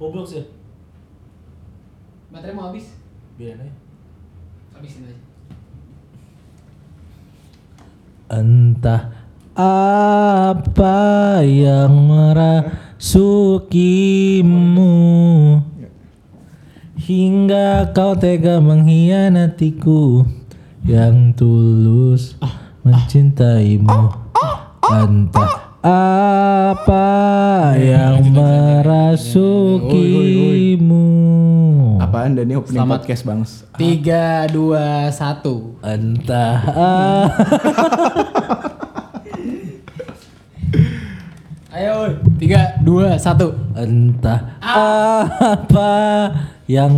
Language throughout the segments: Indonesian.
Goblok sih. Baterai mau habis? Biarin aja. Habisin aja. Entah apa yang merasukimu Hingga kau tega mengkhianatiku Yang tulus mencintaimu Entah apa yang merasukimu Apaan dan ini opening Selamat. podcast bangs. Tiga, dua, satu. Entah Ayo, tiga, dua, satu. Entah apa yang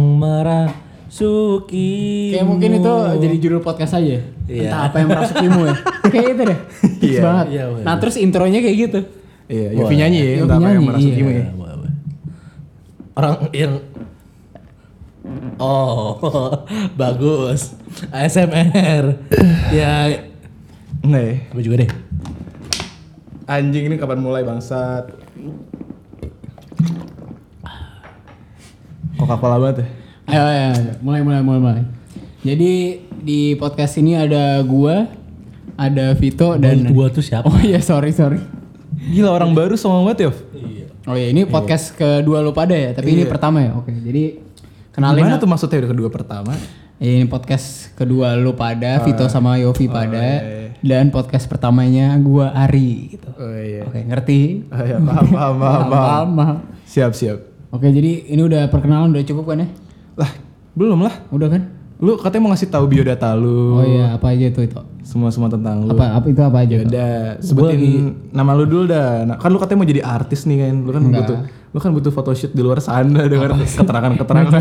merasuki Kayak mungkin itu jadi judul podcast aja. Iya. Entah apa yang merasukimu ya. Kayak itu deh. Iya, banget. iya, bener. nah terus intronya kayak gitu. Iya, Yofi nyanyi ya, Yofi entah apa yang merasukimu iya. ya. Orang yang Oh, bagus. ASMR. ya, ya. gue juga deh. Anjing ini kapan mulai bangsat? Coca-Cola banget ya. Ayo, ayo, ayo. mulai, mulai, mulai, mulai. Jadi di podcast ini ada gua, ada Vito dan Dan dua tuh siapa? Oh iya, sorry, sorry. Gila orang baru sama banget Yof. Oh iya, ini podcast kedua lu pada ya, tapi ini pertama ya. Oke, jadi kenalin Gimana tuh maksudnya udah kedua pertama? Ya, ini podcast kedua lu pada, Vito sama Yofi pada, iya. dan podcast pertamanya gua Ari gitu. Oh iya. Oke, ngerti? Oh, iya, paham, paham, paham, paham. paham. Siap, siap. Oke, jadi ini udah perkenalan udah cukup kan ya? Lah, belum lah. Udah kan? Lu katanya mau ngasih tahu biodata lu. Oh iya, apa aja itu itu? Semua-semua tentang lu. Apa apa itu apa aja? Tok? Udah, sebutin nama lu dulu dah. Nah, kan lu katanya mau jadi artis nih kan. Lu kan butuh lu kan butuh photoshoot di luar sana dengan keterangan-keterangan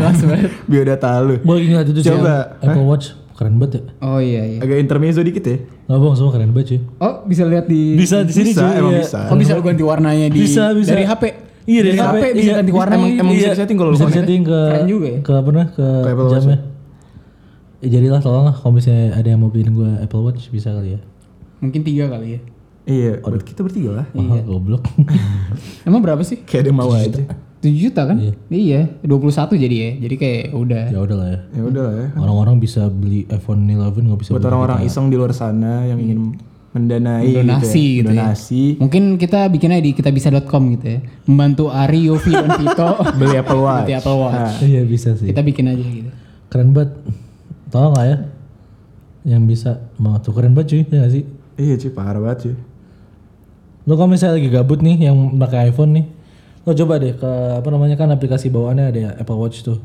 biodata lu. Gue ingat itu sih Coba. Apple Watch keren banget ya. Oh iya iya. Agak intermezzo dikit ya. Nggak bohong semua keren banget sih. Oh, bisa lihat di Bisa di sini Bisa, cuy, emang iya. bisa. Oh, bisa lu ganti warnanya di Bisa, bisa. dari HP. Iya dari Dari HP, HP bisa iya. ganti warna. Emang- emang bisa Iya. disetting kalau bisa disetting ke juga ya. ke apa nah ke, jamnya. Ya, jadilah tolong lah kalau misalnya ada yang mau beliin gue Apple Watch bisa kali ya. Mungkin tiga kali ya. Iya, buat kita bertiga lah. Mahal goblok. Emang berapa sih? Kayak ada yang mau aja. 7 juta kan? Iya. 21 jadi ya. Jadi kayak udah. ya udah lah ya. Ya udah lah ya. Orang-orang bisa beli iPhone 11 nggak bisa Buat beli orang-orang iseng di luar sana yang ingin mendanai Donasi gitu, gitu ya. ya. Donasi. Mungkin kita bikinnya di kitabisa.com gitu ya. Membantu Ari, Yofi, dan Vito Beli Apple Watch. Beli Apple Watch. Nah, Iya bisa sih. Kita bikin aja gitu. Keren banget. Tolong lah ya. Yang bisa mau tuh keren banget cuy, ya gak sih? iya cuy, parah banget cuy. Lo kalau misalnya lagi gabut nih yang pakai iPhone nih, lo coba deh ke apa namanya kan aplikasi bawaannya ada Apple Watch tuh.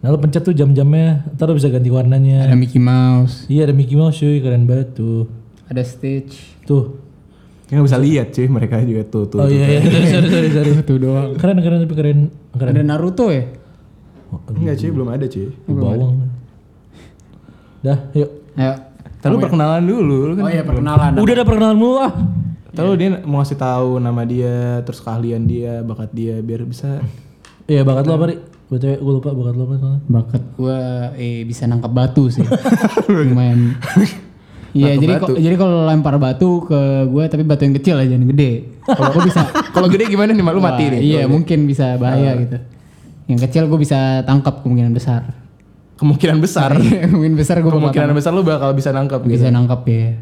Nah lo pencet tuh jam-jamnya, ntar lo bisa ganti warnanya. Ada Mickey Mouse, Iya ada Mickey Mouse cuy, keren banget tuh. Ada Stitch. Tuh. Ya nggak bisa lihat cuy, mereka juga tuh tuh. Oh tuh. iya, iya. sorry, sorry, sorry. Itu doang. Keren, keren tapi keren. Keren. Ada Naruto ya? Enggak cuy, belum ada cuy. Bawang. Dah, yuk. Ayo. Lalu perkenalan dulu, lu kan. Oh iya perkenalan. Udah ada perkenalan mulu ah. Tahu dia mau ngasih tahu nama dia, terus keahlian dia, bakat dia biar bisa Iya bakat lo apa, Ri? BTW gue lupa bakat lo apa soalnya. Bakat gua eh bisa nangkap batu sih. Lumayan. Iya, jadi batu. jadi kalau lempar batu ke gua tapi batu yang kecil aja, yang gede. Kalau gua bisa Kalau gede gimana nih, malu mati nih. Iya, mungkin bisa bahaya gitu. Yang kecil gua bisa tangkap kemungkinan besar. Kemungkinan besar. kemungkinan besar gua bakal Kemungkinan besar lu bakal bisa nangkap gitu. bisa nangkap ya.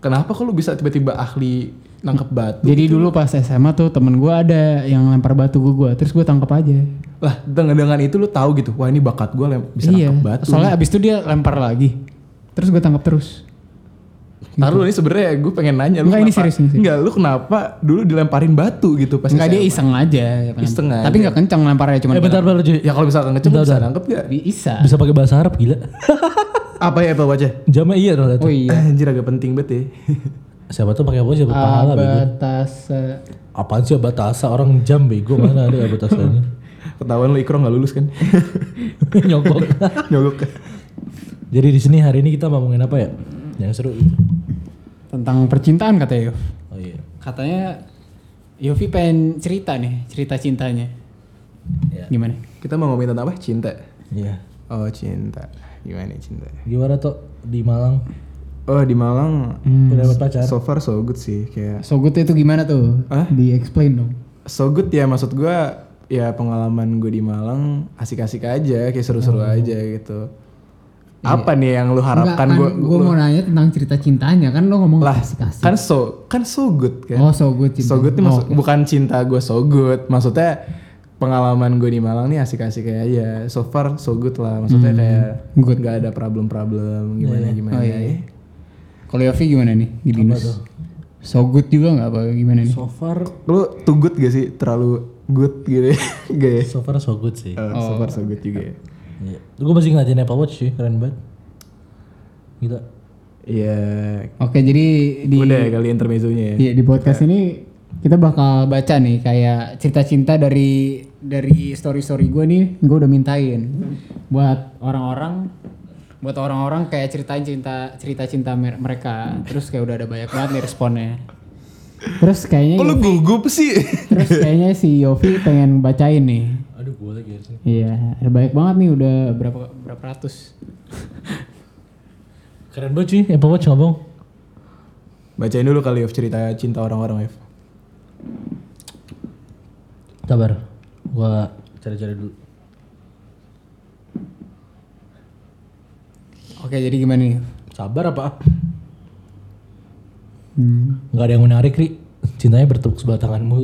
Kenapa kok lu bisa tiba-tiba ahli nangkep batu? Jadi dulu pas SMA tuh temen gua ada yang lempar batu ke gua, terus gua tangkap aja. Lah, dengan dengan itu lu tahu gitu. Wah, ini bakat gue bisa iya. nangkep batu. Soalnya abis itu dia lempar lagi. Terus gua tangkap terus. Ntar lu ini sebenarnya gue pengen nanya lu Enggak, ini kenapa- serius, ini serius. Enggak, lu kenapa dulu dilemparin batu gitu pas Enggak dia iseng aja. Iseng aja. Tapi nggak kencang lemparnya cuma Eh bentar bentar cuy. Ya kalau misalkan Bentar, bisa nangkep gak? bisa. Bisa pakai bahasa Arab gila. Apa ya Apple Watch Jamnya iya dong Oh iya. Anjir agak penting banget ya. Siapa tuh pakai watch dapat pahala bego. Abatasa. Apaan sih batasa orang jam bego mana ada batasanya. Ketahuan lu ikro gak lulus kan? Nyogok. Nyogok. Jadi di sini hari ini kita mau ngomongin apa ya? Yang seru. Tentang percintaan katanya Yov. Oh iya. Katanya Yofi pengen cerita nih, cerita cintanya. Iya. Gimana? Kita mau ngomongin tentang apa? Cinta. Iya. Oh cinta. Gimana cinta? Gimana tuh di Malang? Oh di Malang Hmm. Udah dapat pacar? so far so good sih kayak So good itu gimana tuh? Hah? Di explain dong. so good ya maksud gua ya pengalaman gue di Malang asik-asik aja, kayak seru-seru aja gitu. Apa nih yang lu harapkan gue? kan gue mau nanya tentang cerita cintanya kan lo ngomong lah asik-asik. kan so kan so good kan. Oh, so good cinta. So good nih maksud, bukan cinta gue so good, maksudnya pengalaman gue di Malang nih asik-asik aja. So far so good lah, maksudnya kayak good. nggak ada problem-problem gimana gimana. Oh, iya, iya. Kalau Yofi gimana nih di binus? So good juga nggak apa gimana nih? So far, Lu too good gak sih? Terlalu good gitu ya? Gak ya? so far so good sih. Oh, So far so good juga ya. Iya. Gue masih ngeliatin Apple Watch sih, keren banget. Gila. Iya. Oke jadi di Udah ya kali intermezzonya ya. Iya di podcast ini kita bakal baca nih kayak cerita cinta dari dari story story gue nih gue udah mintain buat orang-orang buat orang-orang kayak ceritain cinta cerita cinta mer- mereka terus kayak udah ada banyak banget nih responnya terus kayaknya Kok lu gugup sih? terus kayaknya si Yofi pengen bacain nih gue lagi harusnya. iya ada banyak banget nih udah berapa berapa ratus Keren banget sih, Apple Watch ngomong. Bacain dulu kali Ev cerita cinta orang-orang Ev. Sabar, gua cari-cari dulu. oke jadi gimana nih Sabar apa? hmm. Gak ada yang menarik, Ri. Cintanya bertepuk sebelah tanganmu.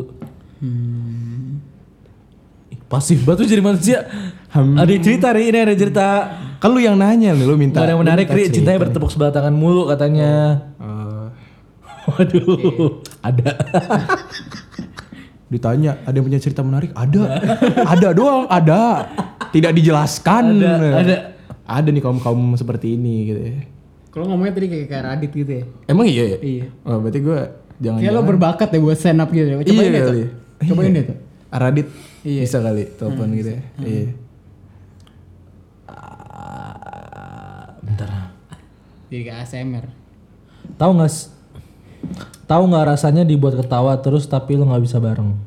Ih, Pasif banget tuh jadi manusia. Ada cerita, Ri. Ini ada cerita. Kan lu yang nanya nih, lu minta. Gak ada yang menarik, Ri. cerita. Cintanya bertepuk sebelah tangan mulu katanya. Eh, Waduh, ada. ditanya, ada yang punya cerita menarik? Ada. ada doang, ada. Tidak dijelaskan. Ada, ada. Ada nih kaum-kaum seperti ini gitu ya. kalau ngomongnya tadi kayak kayak Radit gitu ya Emang iya ya? Iya. Oh, berarti gue jangan Kayak lo berbakat ya buat stand up gitu. ya. Cobain Iya deh tuh. Cobain deh tuh. Radit Iya. bisa kali telepon gitu ya. Iya. Bentar. Jadi kayak ASMR. Tahu nggak? Tahu nggak rasanya dibuat ketawa terus tapi lu nggak bisa bareng?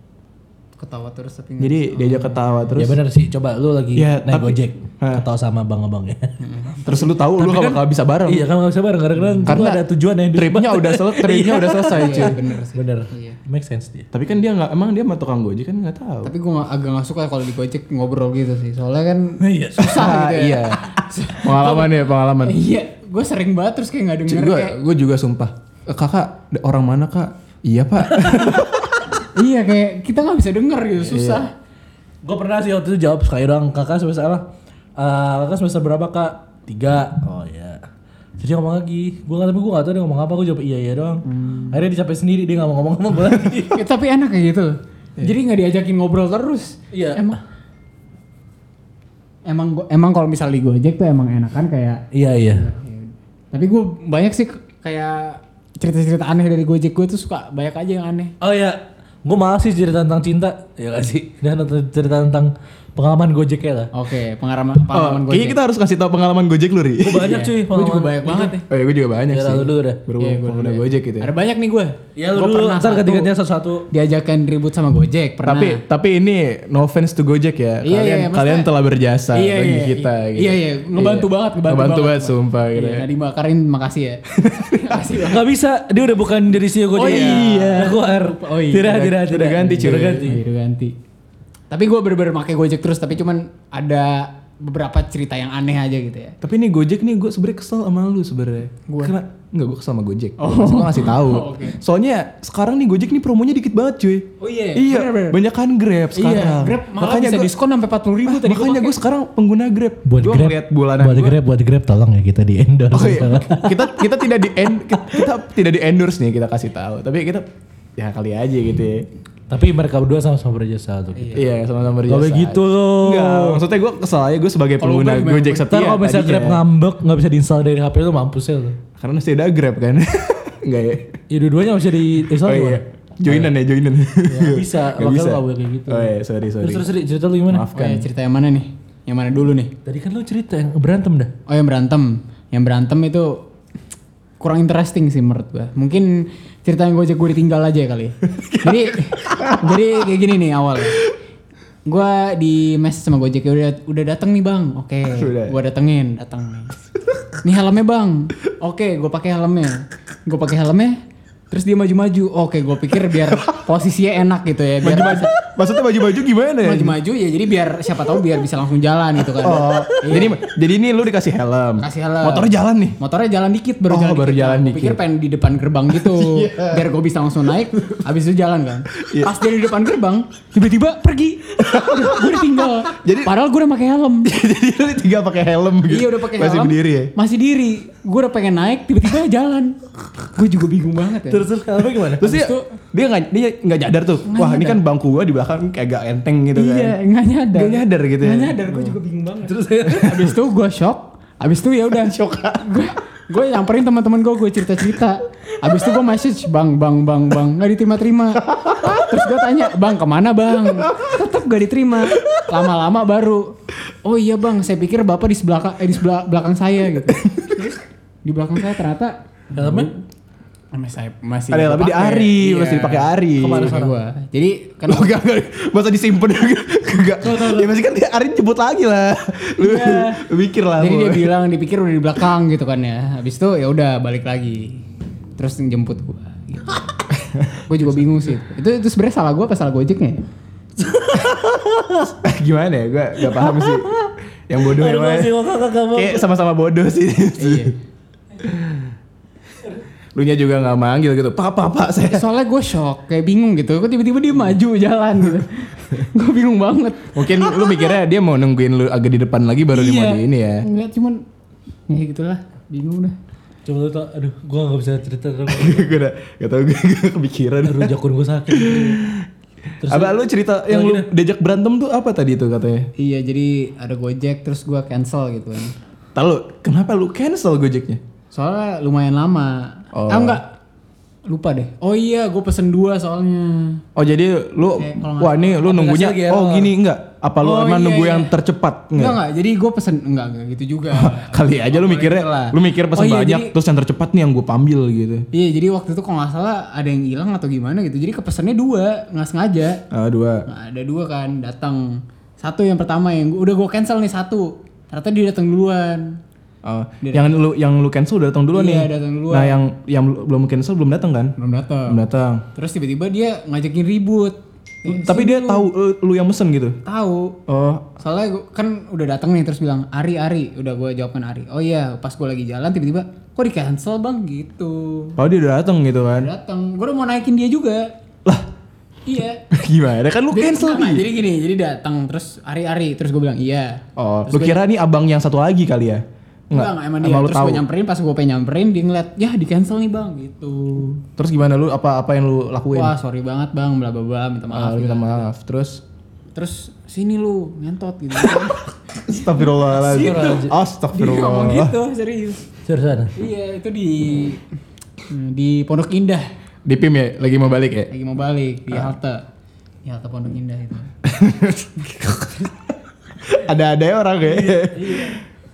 Ketawa terus tapi nggak- Jadi diajak ketawa terus ya benar sih. Coba lu lagi Ya, naik tapi- gojek, ketawa sama abang-abangnya. terus lu tahu lu gak bakal bisa bareng. iya kan nggak bisa bareng karena kan Karena itu ada tujuannya. hidup. Tripnya udah selesai, tripnya udah selesai cuy. Iya bener sih. Bener. Iya. Make sense dia. Tapi kan dia nggak emang dia sama tukang gojek kan nggak tahu. Tapi gue agak gak suka kalau di Gojek ngobrol gitu sih. Soalnya kan Iya. susah gitu ya. iya. pengalaman ya pengalaman. Iya, gue sering banget terus kayak gak denger Gue gue juga sumpah. "Eh, Kakak orang mana kak? Iya pak. Iya kayak kita gak bisa denger gitu, susah. Gue pernah sih waktu itu jawab sekali doang kakak semester apa? Eh, kakak semester berapa kak? Tiga. Oh iya. Jadi ngomong lagi, gue nggak tapi gue nggak tahu dia ngomong apa, gue jawab iya iya doang. Akhirnya dicapai sendiri dia nggak mau ngomong ngomong gue lagi. Ya, tapi enak kayak gitu. Jadi gak diajakin ngobrol terus. Iya. Emang Emang gua, emang kalau misal di Gojek tuh emang enakan kayak iya iya. Tapi gue banyak sih kayak cerita-cerita aneh dari Gojek gue tuh suka banyak aja yang aneh. Oh iya, gue malah sih cerita tentang cinta, ya gak sih? Dan cerita tentang pengalaman gojeknya lah. Oke, pengalaman Oh, pengalaman kayaknya Gojek. kita harus kasih tahu pengalaman gojek lu ri. Gue banyak cuy Gue juga pengalaman. banyak banget nih. Oh ya gue juga banyak Ya sih. lalu dulu dah. Berhubung Iya, gua pengguna gojek gitu ya. Ada banyak nih gue. Ya lu Gua dulu, pernah ntar satu ganti-gantian satu-satu. Diajakan ribut sama Gojek pernah. Tapi tapi ini no offense to Gojek ya. Iya, kalian iya, kalian telah berjasa iya, bagi iya, kita iya, gitu. Iya iya, ngebantu Iya. banget, ngebantu, Ngebantu banget Bang. sumpah gitu. Iya, Nadi Makarin makasih ya. makasih banget. Gak bisa, dia udah bukan dari CEO gojek. Oh iya. Keluar. Oh iya. Tidak, Udah- tidak, tidak. ganti. Udah ganti. Iya, udah ganti. Tapi gue bener-bener pakai Gojek terus, tapi cuman ada beberapa cerita yang aneh aja gitu ya. Tapi nih Gojek nih gue sebenarnya kesel sama lu sebenarnya. Gua? Karena enggak gue kesel sama Gojek. Oh. Gue ngasih tahu. Oh, oke. Soalnya sekarang nih Gojek nih promonya dikit banget cuy. Oh iya, Iya, banyak kan Grab sekarang. Iya, Grab malah makanya bisa gua- diskon sampai 40 ribu tadi makanya gue sekarang pengguna Grab. Buat Gua Grab, bulanan buat gua- Grab, buat Grab tolong ya kita di endorse. Oh iya. kita kita tidak di end, kita tidak di endorse nih kita kasih tahu. Tapi kita ya kali aja gitu ya. Tapi mereka berdua sama-sama berjasa tuh. Iya, sama-sama Gak berjasa. begitu loh. Enggak, maksudnya gue kesel aja gue sebagai Kalau pengguna? Gojek setia. kalau misalnya. Grab ngambek nggak bisa diinstal dari HP lu mampus ya lu. Karena masih ada Grab kan. Enggak ya? Ya dua-duanya bisa diinstal Oh iya. Joinan ya, joinan. Ya, bisa, makanya bisa. nggak boleh kayak gitu. Oh iya, sorry, sorry. Terus terus Ri, cerita lu gimana? Oh Maafkan. ya, cerita yang mana nih? Yang mana dulu nih? Tadi kan lu cerita yang berantem dah. Oh yang berantem. Yang berantem itu kurang interesting sih menurut gua. Mungkin cerita yang Gojek gue ditinggal aja kali. ya. jadi jadi kayak gini nih awal. Gua di message sama Gojek ya udah udah datang nih bang. Oke, Udah. gua datengin, datang nih. Nih helmnya bang. Oke, gua pakai helmnya. Gua pakai helmnya. Terus dia maju-maju. Oke, gue pikir biar posisinya enak gitu ya. Biar Maju-maju. Maksudnya baju-baju gimana ya? maju-maju ya jadi biar siapa tahu biar bisa langsung jalan gitu kan. Oh, jadi jadi ini lu dikasih helm. Kasih helm. Motornya jalan nih. Motornya jalan dikit baru Oh, jalan baru dikit. jalan gua dikit. pikir pengen di depan gerbang gitu. biar gue bisa langsung naik. Habis itu jalan kan. Iya. Pas dia di depan gerbang, tiba-tiba pergi. gue ditinggal. Jadi- padahal gue udah pakai helm. jadi lu tinggal pakai helm gitu. Iya udah pakai helm. Masih berdiri ya. Masih diri. Gue udah pengen naik, tiba-tiba jalan. Gue juga bingung banget ya. Terus terus helmnya gimana? Terus dia itu- dia nggak dia nggak nyadar tuh. Wah, ini kan bangku gua di belakang kayak agak enteng gitu kan. Iya, nggak nyadar. Nggak nyadar gitu ya. Nggak nyadar, gue juga bingung banget. Terus Abis itu gue shock. Abis itu ya udah shock. Gue gue nyamperin teman-teman gue, gue cerita-cerita. Abis itu gue message, bang, bang, bang, bang, nggak diterima-terima. Terus gue tanya, bang ke mana bang? Tetap gak diterima. Lama-lama baru, oh iya bang, saya pikir bapak di sebelah eh, di sebelah belakang saya gitu. Terus di belakang saya ternyata helmnya masih saya masih Ada gua tapi di. Ari, Iya. masih dipakai Ari. Ke mana gua. Jadi kan Oh enggak, enggak. Masa disimpan enggak. Ya masih kan dia Ari jemput lagi lah. Lu, Iya. lu mikir lah. Jadi dia bilang dipikir udah di belakang gitu kan ya. Habis itu ya udah balik lagi. Terus jemput gua. Gitu. gue juga bingung sih. Itu itu sebenarnya salah gua apa salah Gojeknya? ya? gimana ya? Gua enggak paham sih. Yang bodoh yang mana? Kayak sama-sama bodoh sih. Iya. Lu nya juga nggak manggil gitu. Pak, pak, pak, saya. Soalnya gue shock, kayak bingung gitu. Kok tiba-tiba dia maju jalan gitu. gue bingung banget. Mungkin lu mikirnya dia mau nungguin lu agak di depan lagi baru dia mau di ini ya. Enggak cuman ya gitulah. Bingung dah. Coba lu tau, aduh gua gak bisa cerita terus. gue udah gak tau gue kepikiran. Aduh jakun gua sakit. Terus Apa lu cerita yang lu diajak berantem tuh apa tadi tuh katanya? Iya jadi ada Gojek terus gua cancel gitu kan. Tahu kenapa lu cancel Gojeknya? Soalnya lumayan lama. Oh. Ah enggak. Lupa deh. Oh iya, gue pesen dua soalnya. Oh jadi lu Kayak kalau wah ini lu nunggunya lagi oh error. gini enggak? Apa lu Oh, emang iya, nunggu iya. yang tercepat Enggak enggak? enggak. Jadi gue pesen enggak enggak gitu juga. Kali aja lu mikirnya Lah. lu mikir pesen Oh, iya, banyak jadi- terus yang tercepat nih yang gue ambil gitu. Iya, jadi waktu itu kalau nggak salah ada yang hilang atau gimana gitu. Jadi kepesannya dua, nggak sengaja. Ah dua. Nah, ada dua kan datang. Satu yang pertama yang gua- udah gue cancel nih satu. Ternyata dia datang duluan. Oh, yang lu yang lu cancel udah datang duluan Iya, nih. datang duluan. Nah, yang yang belum cancel belum datang kan? Belum datang. Belum datang. Terus tiba-tiba dia ngajakin ribut. Eh, Tapi dia tahu eh, lu yang mesen gitu. tahu. Oh, Soalnya gua, kan udah datang nih terus bilang Ari Ari, udah gue jawabkan Ari. Oh iya, pas gue lagi jalan tiba-tiba kok di cancel bang gitu. oh dia udah datang gitu kan. Udah datang, gue udah mau naikin dia juga. Lah, Iya. gimana? Kan lu Jadi, cancel nih. jadi gini, jadi datang terus Ari Ari, terus gue bilang iya. Oh, lu kira nih abang yang satu lagi kali ya? Enggak, enggak emang dia. lu Terus gue nyamperin, pas gue pengen nyamperin, dia ngeliat, ya di cancel nih bang, gitu. Terus gimana lu apa apa yang lu lakuin? Wah sorry banget bang, bla bla bla, minta Ah, maaf. gitu. minta maaf. Terus Terus sini lu, ngentot gitu. Astagfirullahaladzim. Dia ngomong Astagfirullah. gitu, serius. Serius sana. Iya, itu di di Pondok Indah. Di PIM ya, lagi mau balik ya? Lagi mau balik di halte. Di halte Pondok Indah itu. Ada-ada ya orang ya. iya.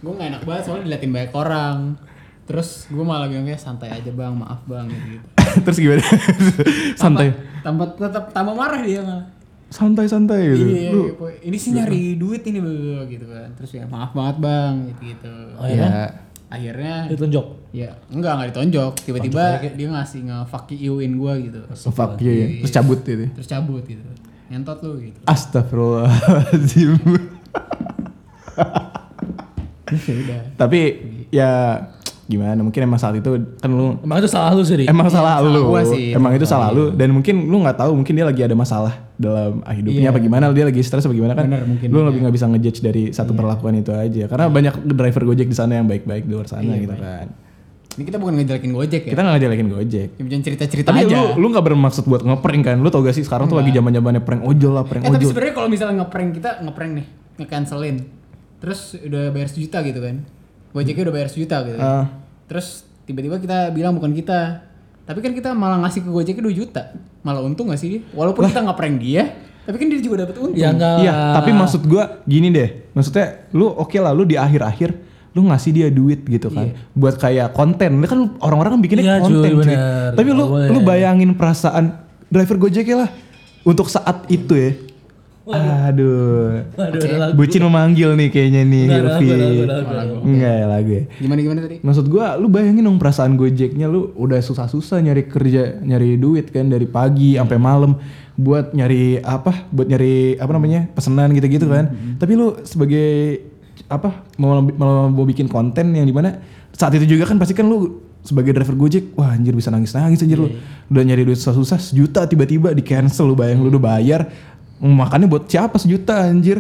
Gue gak enak banget soalnya diliatin banyak orang. Terus gue malah bilang kayak santai aja bang, maaf bang gitu. -gitu. Terus gimana? Santai. Tambah tetap tambah marah dia malah. Santai-santai gitu. Iya, Lu iya, ini sih nyari duit ini bro, gitu kan. Terus ya maaf banget bang, gitu gitu. Oh ya. ya. Akhirnya Ditunjuk. ya enggak enggak ditonjok. Tiba-tiba dia ngasih nge fuck you-in gue gitu. Fuck you ya. Terus cabut gitu. Terus cabut gitu. Ngentot lu gitu. Astagfirullahaladzim. Ya. Tapi ya gimana? Mungkin emang saat itu kan lu Emang itu salah lu sih? Emang salah salah lu. sih. Emang itu salah lu dan mungkin lu nggak tahu mungkin dia lagi ada masalah dalam hidupnya Iya. apa gimana dia lagi stres apa gimana kan. Bener, mungkin, lu iya. lebih nggak bisa ngejudge dari satu perlakuan itu aja karena banyak driver Gojek di sana yang baik-baik di luar sana Iya, gitu baik. kan. Ini kita bukan ngejelekin Gojek ya. Kita nggak ngejelekin Gojek. Cuma cerita-cerita Tapi aja. lu lu nggak bermaksud buat ngeprank kan? Lu tau gak sih sekarang tuh lagi zaman-zamannya prank ojol lah, prank Eh tapi ojol. sebenarnya kalau misalnya ngeprank kita ngeprank nih, nge-cancelin. Terus udah bayar sejuta gitu kan. Gojeknya udah bayar sejuta gitu. kan. Ah. Terus tiba-tiba kita bilang bukan kita. Tapi kan kita malah ngasih ke Gojeknya 2 juta. Malah untung gak sih dia? Walaupun kita ngeprank dia, tapi kan dia juga dapat untung. Ya enggak. Iya, tapi maksud gua gini deh. Maksudnya lu oke lah lu di akhir-akhir lu ngasih dia duit gitu kan buat kayak konten. Lu kan orang-orang kan bikinnya Iya, konten cuy, cuy. bener. Tapi lu Nggak boleh. lu bayangin perasaan driver Gojek lah untuk saat itu ya. Aduh. Waduh, lagu. Bucin memanggil nih kayaknya nih, lagu. Enggak ya lagu ya. Gimana gimana tadi? Maksud gua lu bayangin dong perasaan Gojeknya lu udah susah-susah nyari kerja, nyari duit kan dari pagi sampai malam buat nyari apa? Buat nyari apa namanya? pesanan gitu-gitu kan. Tapi lu sebagai apa? Mau mau, mau bikin konten yang di mana saat itu juga kan pasti kan lu sebagai driver Gojek, wah anjir bisa nangis-nangis anjir lu. Udah nyari duit susah-susah sejuta tiba-tiba di cancel lu bayang lu udah bayar. Makannya buat siapa sejuta anjir?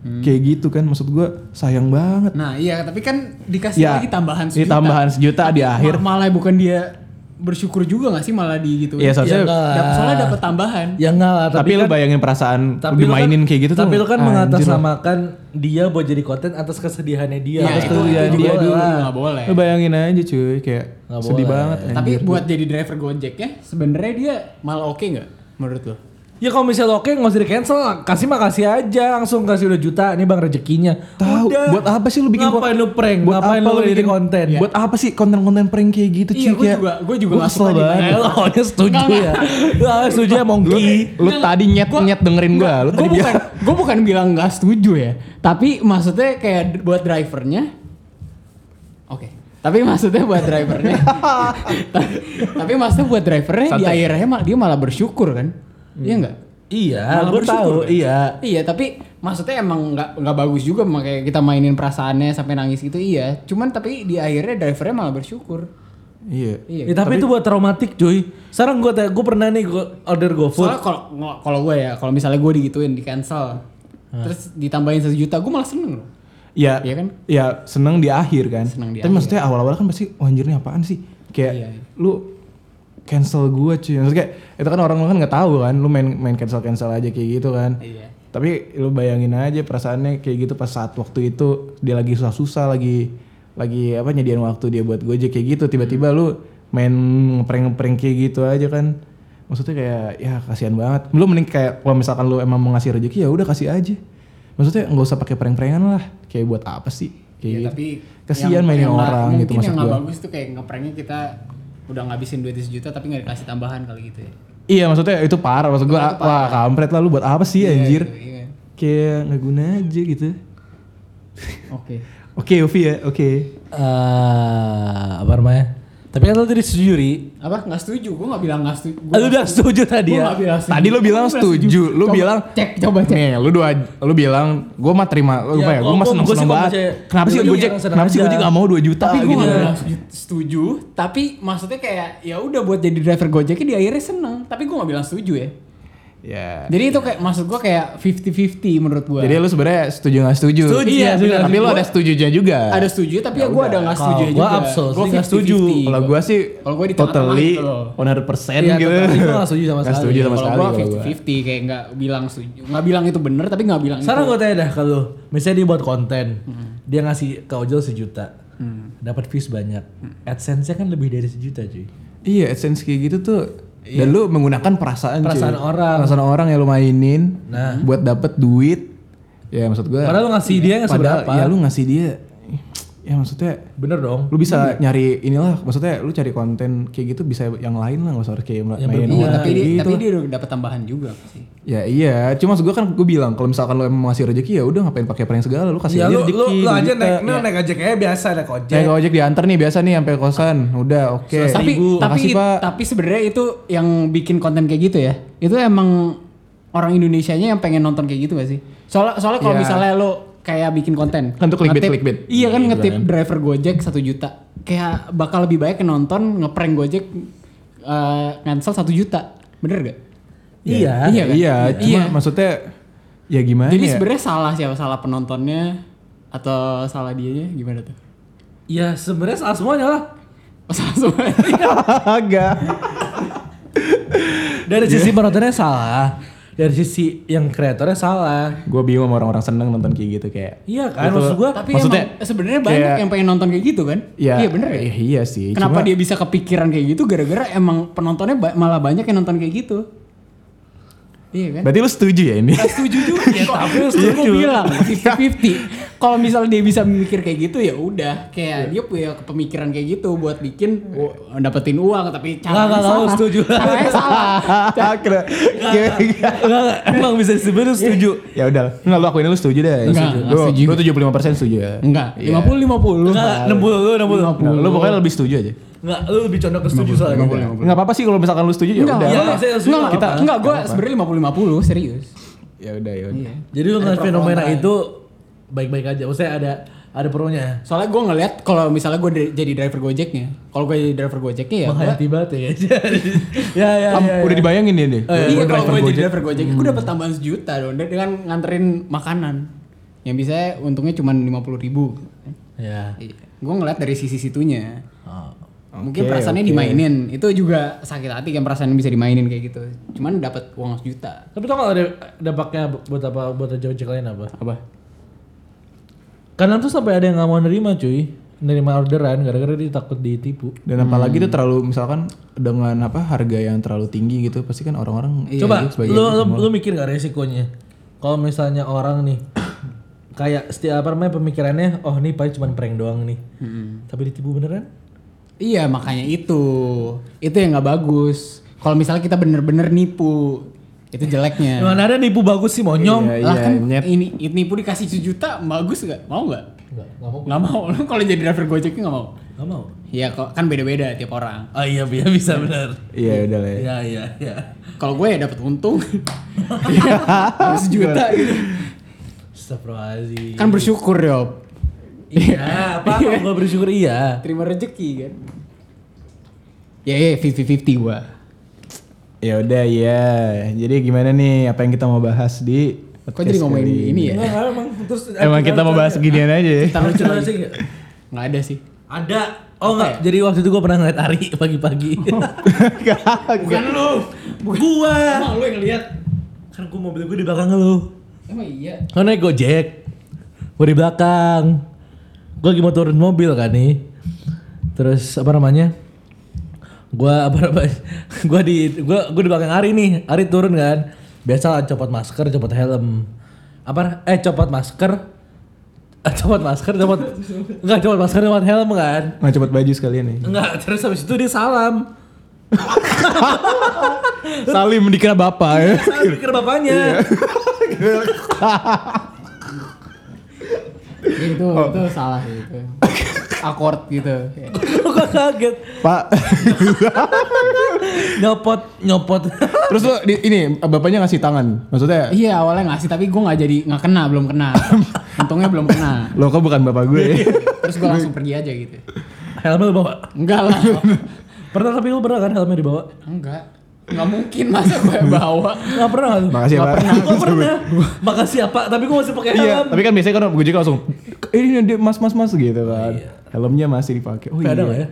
Kayak gitu kan maksud gua sayang banget. Nah iya tapi kan dikasih Ya, lagi tambahan ini sejuta. tambahan sejuta di Ma- akhir. malah bukan dia bersyukur juga gak sih malah di gitu. Iya, seharusnya- Ya, enggak. Dap- soalnya dapat tambahan. Ya enggak lah, Tapi, tapi, lu kan bayangin perasaan tapi lu lu dimainin kan, kayak gitu tuh. Tapi lu kan mengatasnamakan dia buat jadi konten atas kesedihannya dia. Iya, atas itu, kesedihan dia dulu nggak boleh. Lu bayangin aja cuy kayak Nggak sedih boleh. banget. Tapi anjir. buat jadi driver Gojeknya sebenarnya dia malah oke nggak menurut lo? Ya kalau misalnya oke nggak usah di cancel, kasih mah kasih aja langsung kasih udah juta, ini bang rezekinya. tahu Udah. buat apa sih lu bikin Ngapain kon- lu prank? Buat Ngapain apa lu lu bikin konten? Buat apa sih konten-konten prank kayak gitu cuy Iya, kayak juga- gua juga gua nggak suka banget. juga. Lo awalnya setuju ya. Lu awalnya setuju ya Lu, Mongki. lu tadi nyet-nyet dengerin gua, lu Gue tadi bukan, bilang gue bukan bilang nggak setuju ya, tapi maksudnya kayak buat drivernya, oke. Tapi maksudnya buat drivernya, tapi maksudnya buat drivernya di akhirnya dia malah bersyukur kan, iya nggak? Iya, Malah gue bersyukur, tahu. kan? Iya. Iya, tapi maksudnya emang nggak nggak bagus juga makanya kita mainin perasaannya sampai nangis gitu iya. Cuman tapi di akhirnya drivernya malah bersyukur. Iya. Iya. Ya, tapi, itu buat traumatik cuy. Sekarang gue gue pernah nih gue order GoFood. Soalnya kalau kalau gue ya, kalau misalnya gue digituin di cancel, terus ditambahin satu juta, gue malah seneng loh. Iya. Iya kan? Ya seneng di akhir kan. Seneng di Tapi akhir. maksudnya awal-awal kan pasti wah anjir ini apaan sih? Kayak Iya, iya. lu cancel gua cuy. Maksudnya kayak itu kan orang kan nggak tahu kan, lu main main cancel cancel aja kayak gitu kan. Iya. Tapi lu bayangin aja perasaannya kayak gitu pas saat waktu itu dia lagi susah-susah lagi lagi apa nyediain waktu dia buat Gojek kayak gitu tiba-tiba lu main ngeprank-ngeprank kayak gitu aja kan. Maksudnya kayak ya kasihan banget. Lu mending kayak kalau misalkan lu emang mau ngasih rezeki ya udah kasih aja. Maksudnya nggak usah pakai prank-prankan lah. Kayak buat apa sih? Kayak Iya, gitu. tapi kasihan yang- mainin yang orang gitu mungkin maksud yang nggak gua. bagus tuh kayak ngepranknya kita udah ngabisin duit sejuta tapi nggak dikasih tambahan kali gitu ya. Iya maksudnya itu parah maksud gua wah kampret lah lu buat apa sih anjir? Gitu, iya. Kayak nggak guna aja gitu. Oke. Oke Uvi ya, oke. Eh, apa namanya? Tapi kan lo tadi setuju, Ri. Apa? Nggak setuju? Gue nggak bilang nggak setuju. Ah, Lu udah setuju tadi Gue ya? setuju. Tadi lu bilang Gua setuju, lu Coba bilang cek coba cek. Nih, lu dua lu bilang gua mah terima lu Ya, apa ya? Gua gua- mah gua- seneng gua sih seneng kalau banget. Kenapa sih gua Gojek? Kenapa sih. Gojek gak mau 2 juta Tapi gue gitu? bilang setuju-. Tapi maksudnya kayak ya udah buat jadi driver Gojeknya di akhirnya seneng. Tapi gue nggak bilang setuju ya. Ya. Jadi itu kayak maksud gue kayak 50-50 menurut gue. Jadi lu sebenarnya setuju gak setuju? Setuju, Iya, setuju. benar. Tapi lu ada setujunya juga. ada setuju tapi ya gue ada nggak setuju juga. gua absolutely Gua nggak setuju. 50-50. Kalau gua sih Kalau gua di totally gitu loh. 100% Iya, gitu. totally gua nggak setuju sama Nggak sekali. setuju sama Kalau sekali gue kalau gua. 50-50 kayak nggak bilang setuju, nggak bilang itu bener tapi nggak bilang Sekarang itu. gue tanya dah kalau misalnya dia buat konten, dia ngasih ke ojol sejuta, dapat views banyak, AdSense-nya kan lebih dari sejuta cuy. Iya, AdSense kayak gitu tuh dan lu menggunakan perasaan cuy. Perasaan orang. Perasaan orang yang lu mainin Nah. buat dapet duit. Ya maksud gua. Padahal lu ngasih dia nggak padahal seberapa. ya lu ngasih dia ya maksudnya Bener dong. lu bisa nyari inilah maksudnya lu cari konten kayak gitu bisa yang lain lah nggak usah harus kayak main berbeda. Iya, tapi dia, gitu. tapi dia udah dapat tambahan juga sih. ya iya cuma maksud gua kan gue bilang kalau misalkan lu emang ngasih rezeki ya udah ngapain pakai prank segala lu kasih Ya aja lu, rezeki lu, lu aja juta. naik, lu naik aja kayak biasa naik ojek. Naik ojek diantar nih biasa nih sampai kosan udah oke tapi Seribu. tapi Makasih, Pak. tapi sebenarnya itu yang bikin konten kayak gitu ya. Itu emang orang Indonesianya yang pengen nonton kayak gitu gak sih? Soalnya soalnya kalau Iya. misalnya lo kayak bikin konten itu clickbait, ngetip- clickbait. Iya kan Iya, ngetip kan. driver Gojek satu juta. Kayak bakal lebih baik nonton ngeprank Gojek eh, cancel satu juta. Bener gak? Iya. Iya kan? iya cuma Iya. maksudnya ya gimana Jadi ya sebenarnya salah siapa? Salah penontonnya atau salah dianya gimana tuh? Ya sebenarnya salah semuanya lah. Oh, salah semuanya. agak Dari sisi penontonnya salah, dari sisi yang kreatornya salah. gue bingung sama orang-orang seneng nonton kayak gitu kayak Iya kan, Gitu. maksud gua. Tapi Maksudnya, emang sebenarnya banyak kayak- yang pengen nonton kayak gitu kan? ya iya bener ya? iya, iya sih Kenapa cuma dia bisa kepikiran kayak gitu? Gara-gara emang penontonnya ba- malah banyak yang nonton kayak gitu. Iya kan? Berarti lu setuju ya ini? setuju juga ya tapi setuju gue bilang 50-50 kalau misal dia bisa mikir kayak gitu ya udah kayak dia punya pemikiran kayak gitu buat bikin oh, dapetin uang tapi Nggak, nggak, salah setuju. caranya salah Kira- emang bisa sebenarnya setuju. ya udah, enggak lu akuin lu setuju deh. Enggak, Setuju. Lu, setuju. lu 75% setuju ya. enggak Iya. 50 50 Enggak, 60 lu 60. Nah, lu pokoknya lebih setuju aja. Enggak, lu lebih condong ke setuju soalnya. Enggak apa-apa sih kalau misalkan lu setuju ya udah. Iya, enggak saya setuju, enggak kita enggak gue sebenarnya 50 50 serius Ya udah ya udah. iya Jadi lu ngeliat pro fenomena itu baik-baik aja. Maksudnya ada ada pronya. soalnya gue ngeliat kalau misalnya gue jadi driver gojeknya kalau gue jadi driver gojeknya ya gua- Menghayati banget ya. ya, ya, Am, ya, udah ya. dibayangin ya deh. iya Gua kalau gue jadi driver gojek gue dapat tambahan sejuta dong dengan nganterin makanan yang bisa untungnya cuma lima puluh ribu Ya. gue ngeliat dari sisi situnya Oh. mungkin perasaannya oke. dimainin itu juga sakit hati kan perasaan bisa dimainin kayak gitu cuman dapat uang sejuta Tapi tau gak ada dampaknya buat apa buat ojek lain apa? apa Karena tuh sampai ada yang nggak mau nerima cuy, nerima orderan gara-gara dia takut ditipu. Dan apalagi itu terlalu misalkan dengan apa harga yang terlalu tinggi gitu pasti kan orang Coba itu sebagai lu, lu, lu mikir gak resikonya? Kalau misalnya orang nih kayak setiap apa namanya pemikirannya, oh nih paling cuma prank doang nih. Tapi ditipu beneran? Iya makanya itu itu yang nggak bagus kalau misalnya kita bener-bener nipu itu jeleknya Mana ada nipu bagus sih monyong? Iya, lah kan nyet. ini ini nipu dikasih sejuta bagus nggak mau nggak Enggak, enggak mau. nggak mau lu kalau jadi driver gojeknya nggak mau Enggak mau. Iya kok kan beda-beda tiap orang. Oh iya, iya bisa bener. Iya udah lah ya. Iya, iya, iya. Kalau gue ya dapat untung Harus sejuta gitu. Astagfirullahaladzim. Kan bersyukur Yop. Iya, apa kalau gua bersyukur iya. Terima rezeki kan. Ya ya 50-50 gua. Ya udah ya. Jadi gimana nih apa yang kita mau bahas di Kok jadi ngomongin kali ini ya? Enggak, emang terus Emang kita mau bahas ginian aja ya. Kita lucu sih enggak? Nggak ada sih. Ada. Oh enggak, jadi waktu itu gua pernah ngeliat Ari pagi-pagi. Bukan lu. Gua. Emang lu yang ngeliat? Kan gua mobil gua di belakang lu. Emang iya. Kan naik Gojek. Gua di belakang. Gua lagi mau turun mobil kan nih. Terus apa namanya? Gua apa namanya? Gua di gua gua di belakang Ari nih. Ari turun kan. Biasa copot masker, copot helm. Apa eh copot masker. Copot masker, copot enggak copot masker, copot helm kan. Mau cepet baju sekalian nih. Enggak, terus habis itu dia salam. Salim dikira bapak ya. Salam pikir bapaknya. Ya, itu itu salah sih itu. Akord gitu. Lu kok kaget. Pak. Nyopot, nyopot. Terus lo di, ini bapaknya ngasih tangan. Maksudnya Iya awalnya ngasih tapi gue nggak jadi nggak kena belum kena. Untungnya belum kena. lo kok bukan bapak gue. Terus gue langsung pergi aja gitu. Helmnya lu bawa. Enggak lah. Pernah tapi lu pernah kan helmnya dibawa? Enggak. Nggak mungkin masa gue bawa. Enggak pernah? Makasih ya, Nggak Pak. pernah. Gua pernah. Makasih ya Pak, tapi gua masih pakai Iya, helm. tapi kan biasanya kan gue juga langsung "Eh, ini dia mas mas mas gitu kan. Helmnya masih dipakai. Oh Tapi ada iya. nggak ya?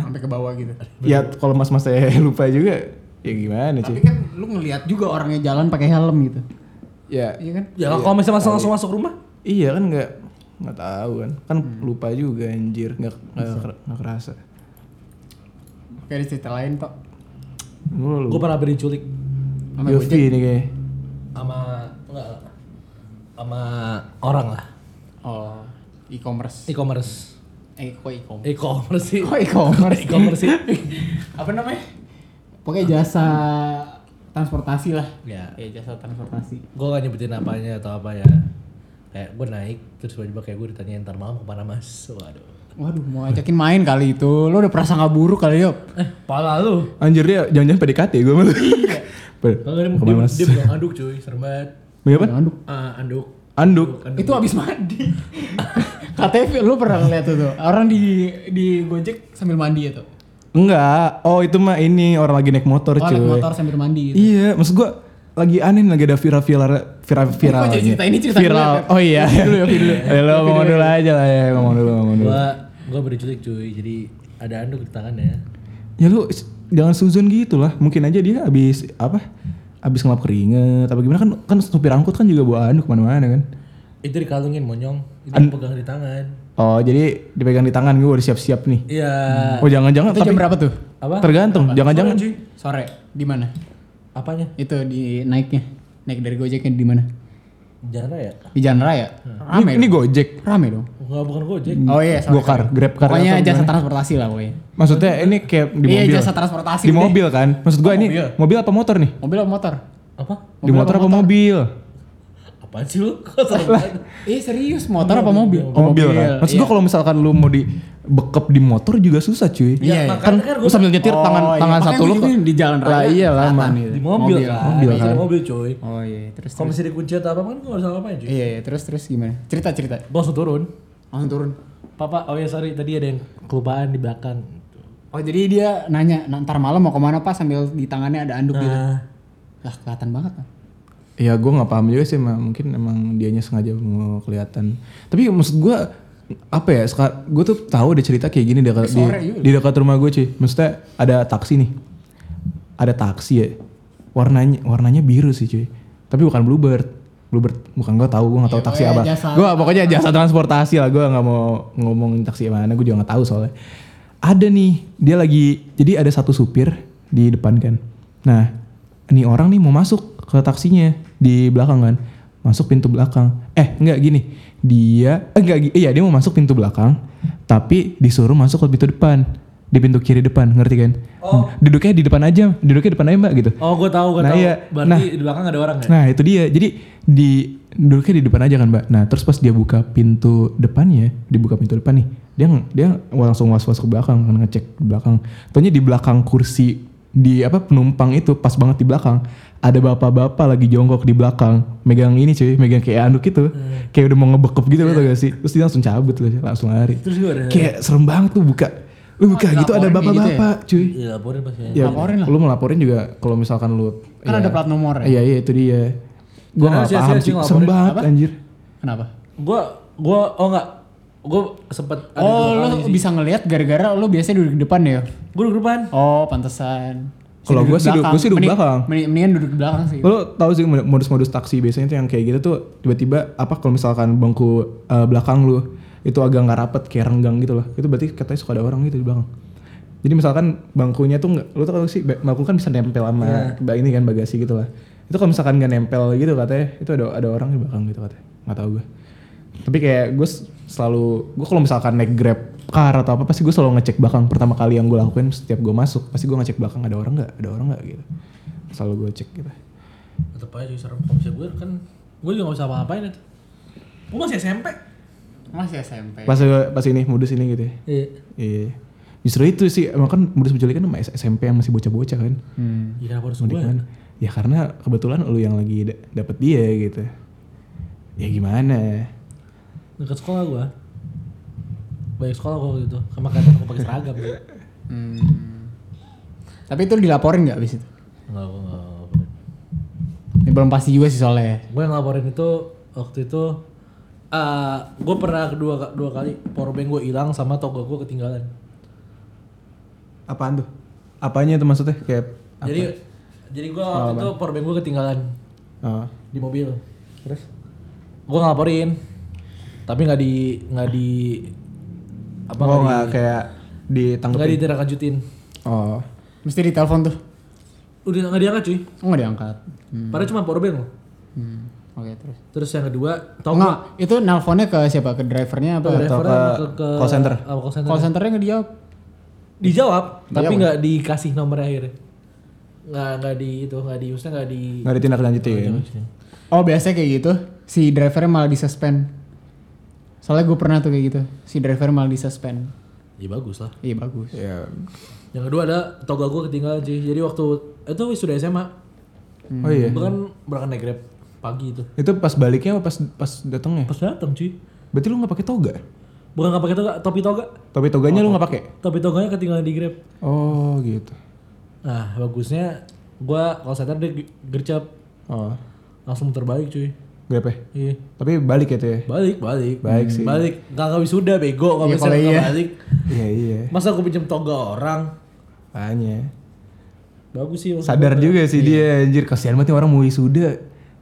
Sampai ke bawah gitu. Ya kalau mas mas saya lupa juga ya gimana Tapi sih? kan lu ngelihat juga orangnya jalan pakai helm gitu. Ya Iya kan? Ya kalau misalnya langsung langsung masuk rumah? iya kan nggak nggak tahu kan. Kan lupa juga anjir nggak nggak nggak kerasa. Oke ada cerita lain lu. Gua pernah beri culik Sama Yofi ini kayak. sama enggak sama orang lah. Oh, e-commerce. E-commerce. Eh, kok e-commerce? E-commerce sih. Kok e-commerce? E-commerce sih. Apa namanya? Pokoknya jasa transportasi lah. Ya. Ya jasa transportasi. Gua gak nyebutin apanya atau apa ya. Kayak gue naik terus tiba-tiba kayak gue ditanyain ntar malam ke mana mas. Waduh. Waduh, mau ajakin main kali itu. Lo udah perasaan nggak buruk kali yuk. Eh, pala lu. Anjir dia jangan-jangan PDKT gue malu. Iya. Kalau dia, mas? dia bilang anduk cuy, serem banget. Apa? Anduk. Ah, anduk. Anduk. Itu abis mandi. KTV lu pernah ngeliat tuh, tuh. Orang di di Gojek sambil mandi ya tuh. Enggak. Oh itu mah ini orang lagi naik motor Oh, cuy. naik motor sambil mandi gitu. Iya, maksud gua lagi aneh nih, lagi ada viral viral viral viral. Kok jadi cerita ini cerita viral. dulu ya, oh iya. Dulu, Yofi dulu. Ya lo ngomong dulu aja lah ya, ngomong dulu, ngomong dulu. Gua gua beri culik cuy. Jadi ada anduk di tangannya. Ya lu jangan suzon gitu lah. Mungkin aja dia habis apa? Habis ngelap keringet apa gimana kan kan supir angkut kan juga bawa anduk ke mana-mana kan. Itu dikalungin monyong. Itu An- pegang di tangan. Oh jadi dipegang di tangan gue udah siap-siap nih. Iya. Oh jangan-jangan Itu tapi jam berapa tuh? Apa? tergantung. Jangan-jangan Cuy. Sore. Di mana? Apanya? Itu di naiknya. Naik dari Gojeknya di mana? Jalan ya? Di Jalan Raya. Rame. Ini, ini. Gojek, Rame dong. Enggak bukan Gojek. Oh iya, sorry, Gokar. Grab car Pokoknya jasa gimana? transportasi lah pokoknya. Maksudnya ini kayak di Iya, mobil. jasa transportasi Di deh. mobil kan? Maksud gua ini mobil. mobil apa motor nih? Mobil apa motor? Apa? Di motor apa mobil? Apaan sih lu? Banget? Eh serius, motor apa mobil? Oh, mobil kan. Maksud gua kalau misalkan lu mau di bekep di motor juga susah cuy. Iya, iya. kan, kan lu gua- sambil nyetir Oh, tangan iya. tangan Makanya satu lu di jalan Lah raya iya lah mah. itu. Di mobil, Mobil, kan. mobil Biasanya kan. mobil cuy. Oh iya, terus Kalau masih dikunci atau apa kan gua enggak usah ngapain cuy. Iya, iya, terus terus gimana? Cerita cerita. Gua langsung turun. Langsung turun. Papa, oh ya sorry tadi ada yang kelupaan di belakang. Oh jadi dia nanya, "Nah, ntar malam mau ke mana pak sambil di tangannya ada anduk gitu. Nah, Lah kelihatan banget. Pak. Ya gue nggak paham juga sih, Ma. mungkin emang dianya sengaja mau kelihatan. Tapi maksud gue apa ya? Gue tuh tahu ada cerita kayak gini di, dekat- di, di dekat rumah gue cuy. Maksudnya ada taksi nih, ada taksi ya. Warnanya warnanya biru sih cuy. Tapi bukan bluebird. Bluebird bukan gue tahu gue nggak tahu Ya, taksi apa. Gue pokoknya jasa transportasi lah. Gue nggak mau ngomongin taksi mana. Gue juga nggak tahu soalnya. Ada nih dia lagi jadi ada satu supir di depan kan. Nah ini orang nih mau masuk ke taksinya di belakang kan masuk pintu belakang eh enggak gini dia eh, enggak iya dia mau masuk pintu belakang tapi disuruh masuk ke pintu depan di pintu kiri depan ngerti kan? Duduknya di depan aja duduknya depan aja mbak gitu. Oh gua tahu, gua Nah, tahu. iya. Berarti Nah. di belakang ada orang ya? nah itu dia. Jadi di duduknya di depan aja kan mbak. Nah terus pas dia buka pintu depannya dibuka pintu depan nih dia dia langsung was was ke belakang kan ngecek ke belakang. Taunya di belakang kursi di apa penumpang itu pas banget di belakang. Ada bapak-bapak lagi jongkok di belakang megang ini cuy megang kayak anduk itu kayak udah mau ngebekep gitu loh tau gak sih? Terus dia langsung cabut loh langsung lari. Terus gua ada kayak serem banget tuh buka lu buka gitu ada kayak gitu ya? bapak-bapak cuy Iya, laporin pasti. ya Laporin lah. lu melaporin juga kalau misalkan lu Kan ya, ada plat nomor ya. Iya iya itu dia. Gua Nah, nggak sih, paham sih, Apa? anjir. Kenapa? Gua gua oh enggak. Gua sempet ada oh lo bisa ngelihat gara-gara lo biasanya duduk di depan ya? Gua duduk depan. Oh pantesan. Kalau gua sih duduk- gua sih duduk Mending- belakang. mending- Mendingan duduk di belakang sih. Lo tau sih modus-modus taksi biasanya tuh yang kayak gitu tuh tiba-tiba apa kalau misalkan bangku eh, belakang lu itu agak nggak rapet kayak renggang gitu loh. Itu berarti katanya suka ada orang gitu di belakang. Jadi misalkan bangkunya tuh nggak, lu tau gak sih ba- bangku kan bisa nempel sama ba- ini kan bagasi gitu lah. Itu kalau misalkan nggak nempel gitu katanya itu ada ada orang di belakang gitu katanya. Nggak tahu gue. Tapi kayak gue selalu gue kalau misalkan naik grab car atau apa pasti gue selalu ngecek belakang. Pertama kali yang gue lakuin setiap gue masuk pasti gue ngecek belakang ada orang nggak, ada orang nggak gitu. Selalu gue cek gitu. Tetep aja serem. Kalau bisa gue kan gue juga gak bisa apa-apain itu. Gue masih SMP. Masih SMP. Pas pas ini modus ini gitu ya. Iya. Iya. Justru itu sih, emang kan modus penculikan sama SMP yang masih bocah-bocah kan. Hmm. Ya kenapa harus gue? mana? Ya karena kebetulan lu yang lagi da- dapet dia gitu. Ya gimana? Dekat sekolah gue. Banyak sekolah gue waktu itu. Sama kata aku pakai seragam. Gitu. Hmm. Tapi itu dilaporin nggak abis itu? Enggak, enggak. Ini belum pasti juga sih soalnya. Gue yang laporin itu waktu itu eh gue pernah kedua dua kali powerbank gue hilang sama toga gue ketinggalan. Apaan tuh? Apanya itu maksudnya? Kayak Jadi jadi gue waktu itu powerbank gue ketinggalan oh. di mobil. Terus gue ngelaporin. Tapi nggak di nggak di apa oh nggak nggak di, kayak nggak ditangkepin. ditindaklanjutin. Oh. Mesti ditelepon tuh. Udah nggak diangkat cuy. Oh nggak diangkat. Hmm. Padahal cuma powerbank loh. Hmm. Oke terus. Terus yang kedua, tau Enggak, itu nelponnya ke siapa? Ke drivernya apa? Ke Atau drivernya ke ke, ke call center? apa, call center. Call centernya nggak dijawab. Dijawab, tapi nggak dikasih nomornya akhirnya. Nggak nggak di itu nggak di maksudnya nggak di. Nggak ditindaklanjutin. Oh biasanya kayak gitu. Si drivernya malah disuspend. Soalnya gue pernah tuh kayak gitu. Si driver malah disuspend. Ya bagus lah. Iya bagus. Ya. Yang kedua ada toga gue ketinggalan sih. Jadi waktu itu sudah SMA, Oh iya. gue kan berangkat naik grab pagi itu. Itu pas baliknya apa pas pas datangnya? Pas datang cuy, Berarti lu nggak pakai toga? bukan nggak pakai toga, topi toga, Topi toganya lu nggak pakai? topi toganya ketinggalan di grab. Oh gitu. Nah bagusnya gue call center dia ge- gercep Oh. langsung terbalik cuy. Grab ya? Iya. Tapi balik ya tuh ya? Balik, balik. Baik sih. Balik. Gak nggak wisuda bego, Iya, kalau nggak iya. balik. Iya iya. Masa aku pinjam toga orang? Makanya. Bagus sih. Sadar gua. juga sih dia anjir kasihan banget orang mau wisuda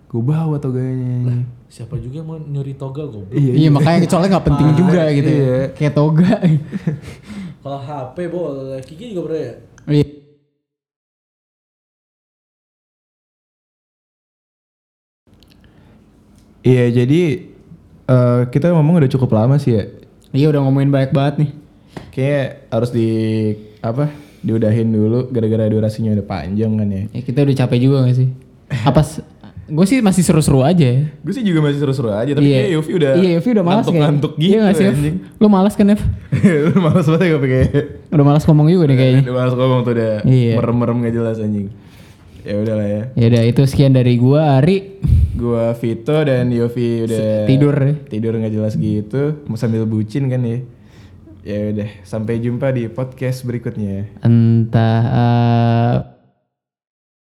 gue bawa toganya lah, siapa juga mau nyuri toga gue iya, iya, iya makanya kecuali nggak penting ah, juga iya. gitu iya. kayak toga kalau HP boleh Kiki juga boleh ya iya Iya jadi uh, kita ngomong udah cukup lama sih ya. Iya udah ngomongin banyak banget nih. Kayak harus di apa diudahin dulu gara-gara durasinya udah panjang kan ya. ya kita udah capek juga gak sih? apa Gue sih masih seru-seru aja ya. Gue sih juga masih seru-seru aja, tapi kayak Yofi udah Iya Yofi udah malas kayak. ngantuk-ngantuk gitu Iya sih? Anjing. Lu malas kan Ev? Lu males banget ya gue kayak Udah malas ngomong juga nih kayaknya. Udah males ngomong tuh udah Iya. merem-merem gak jelas anjing. Ya udahlah ya. Ya udah itu sekian dari gua Ari. Gua Vito dan Yofi udah Tidur tidur nggak jelas gitu, mau sambil bucin kan ya. Ya udah, sampai jumpa di podcast berikutnya. Entah eh,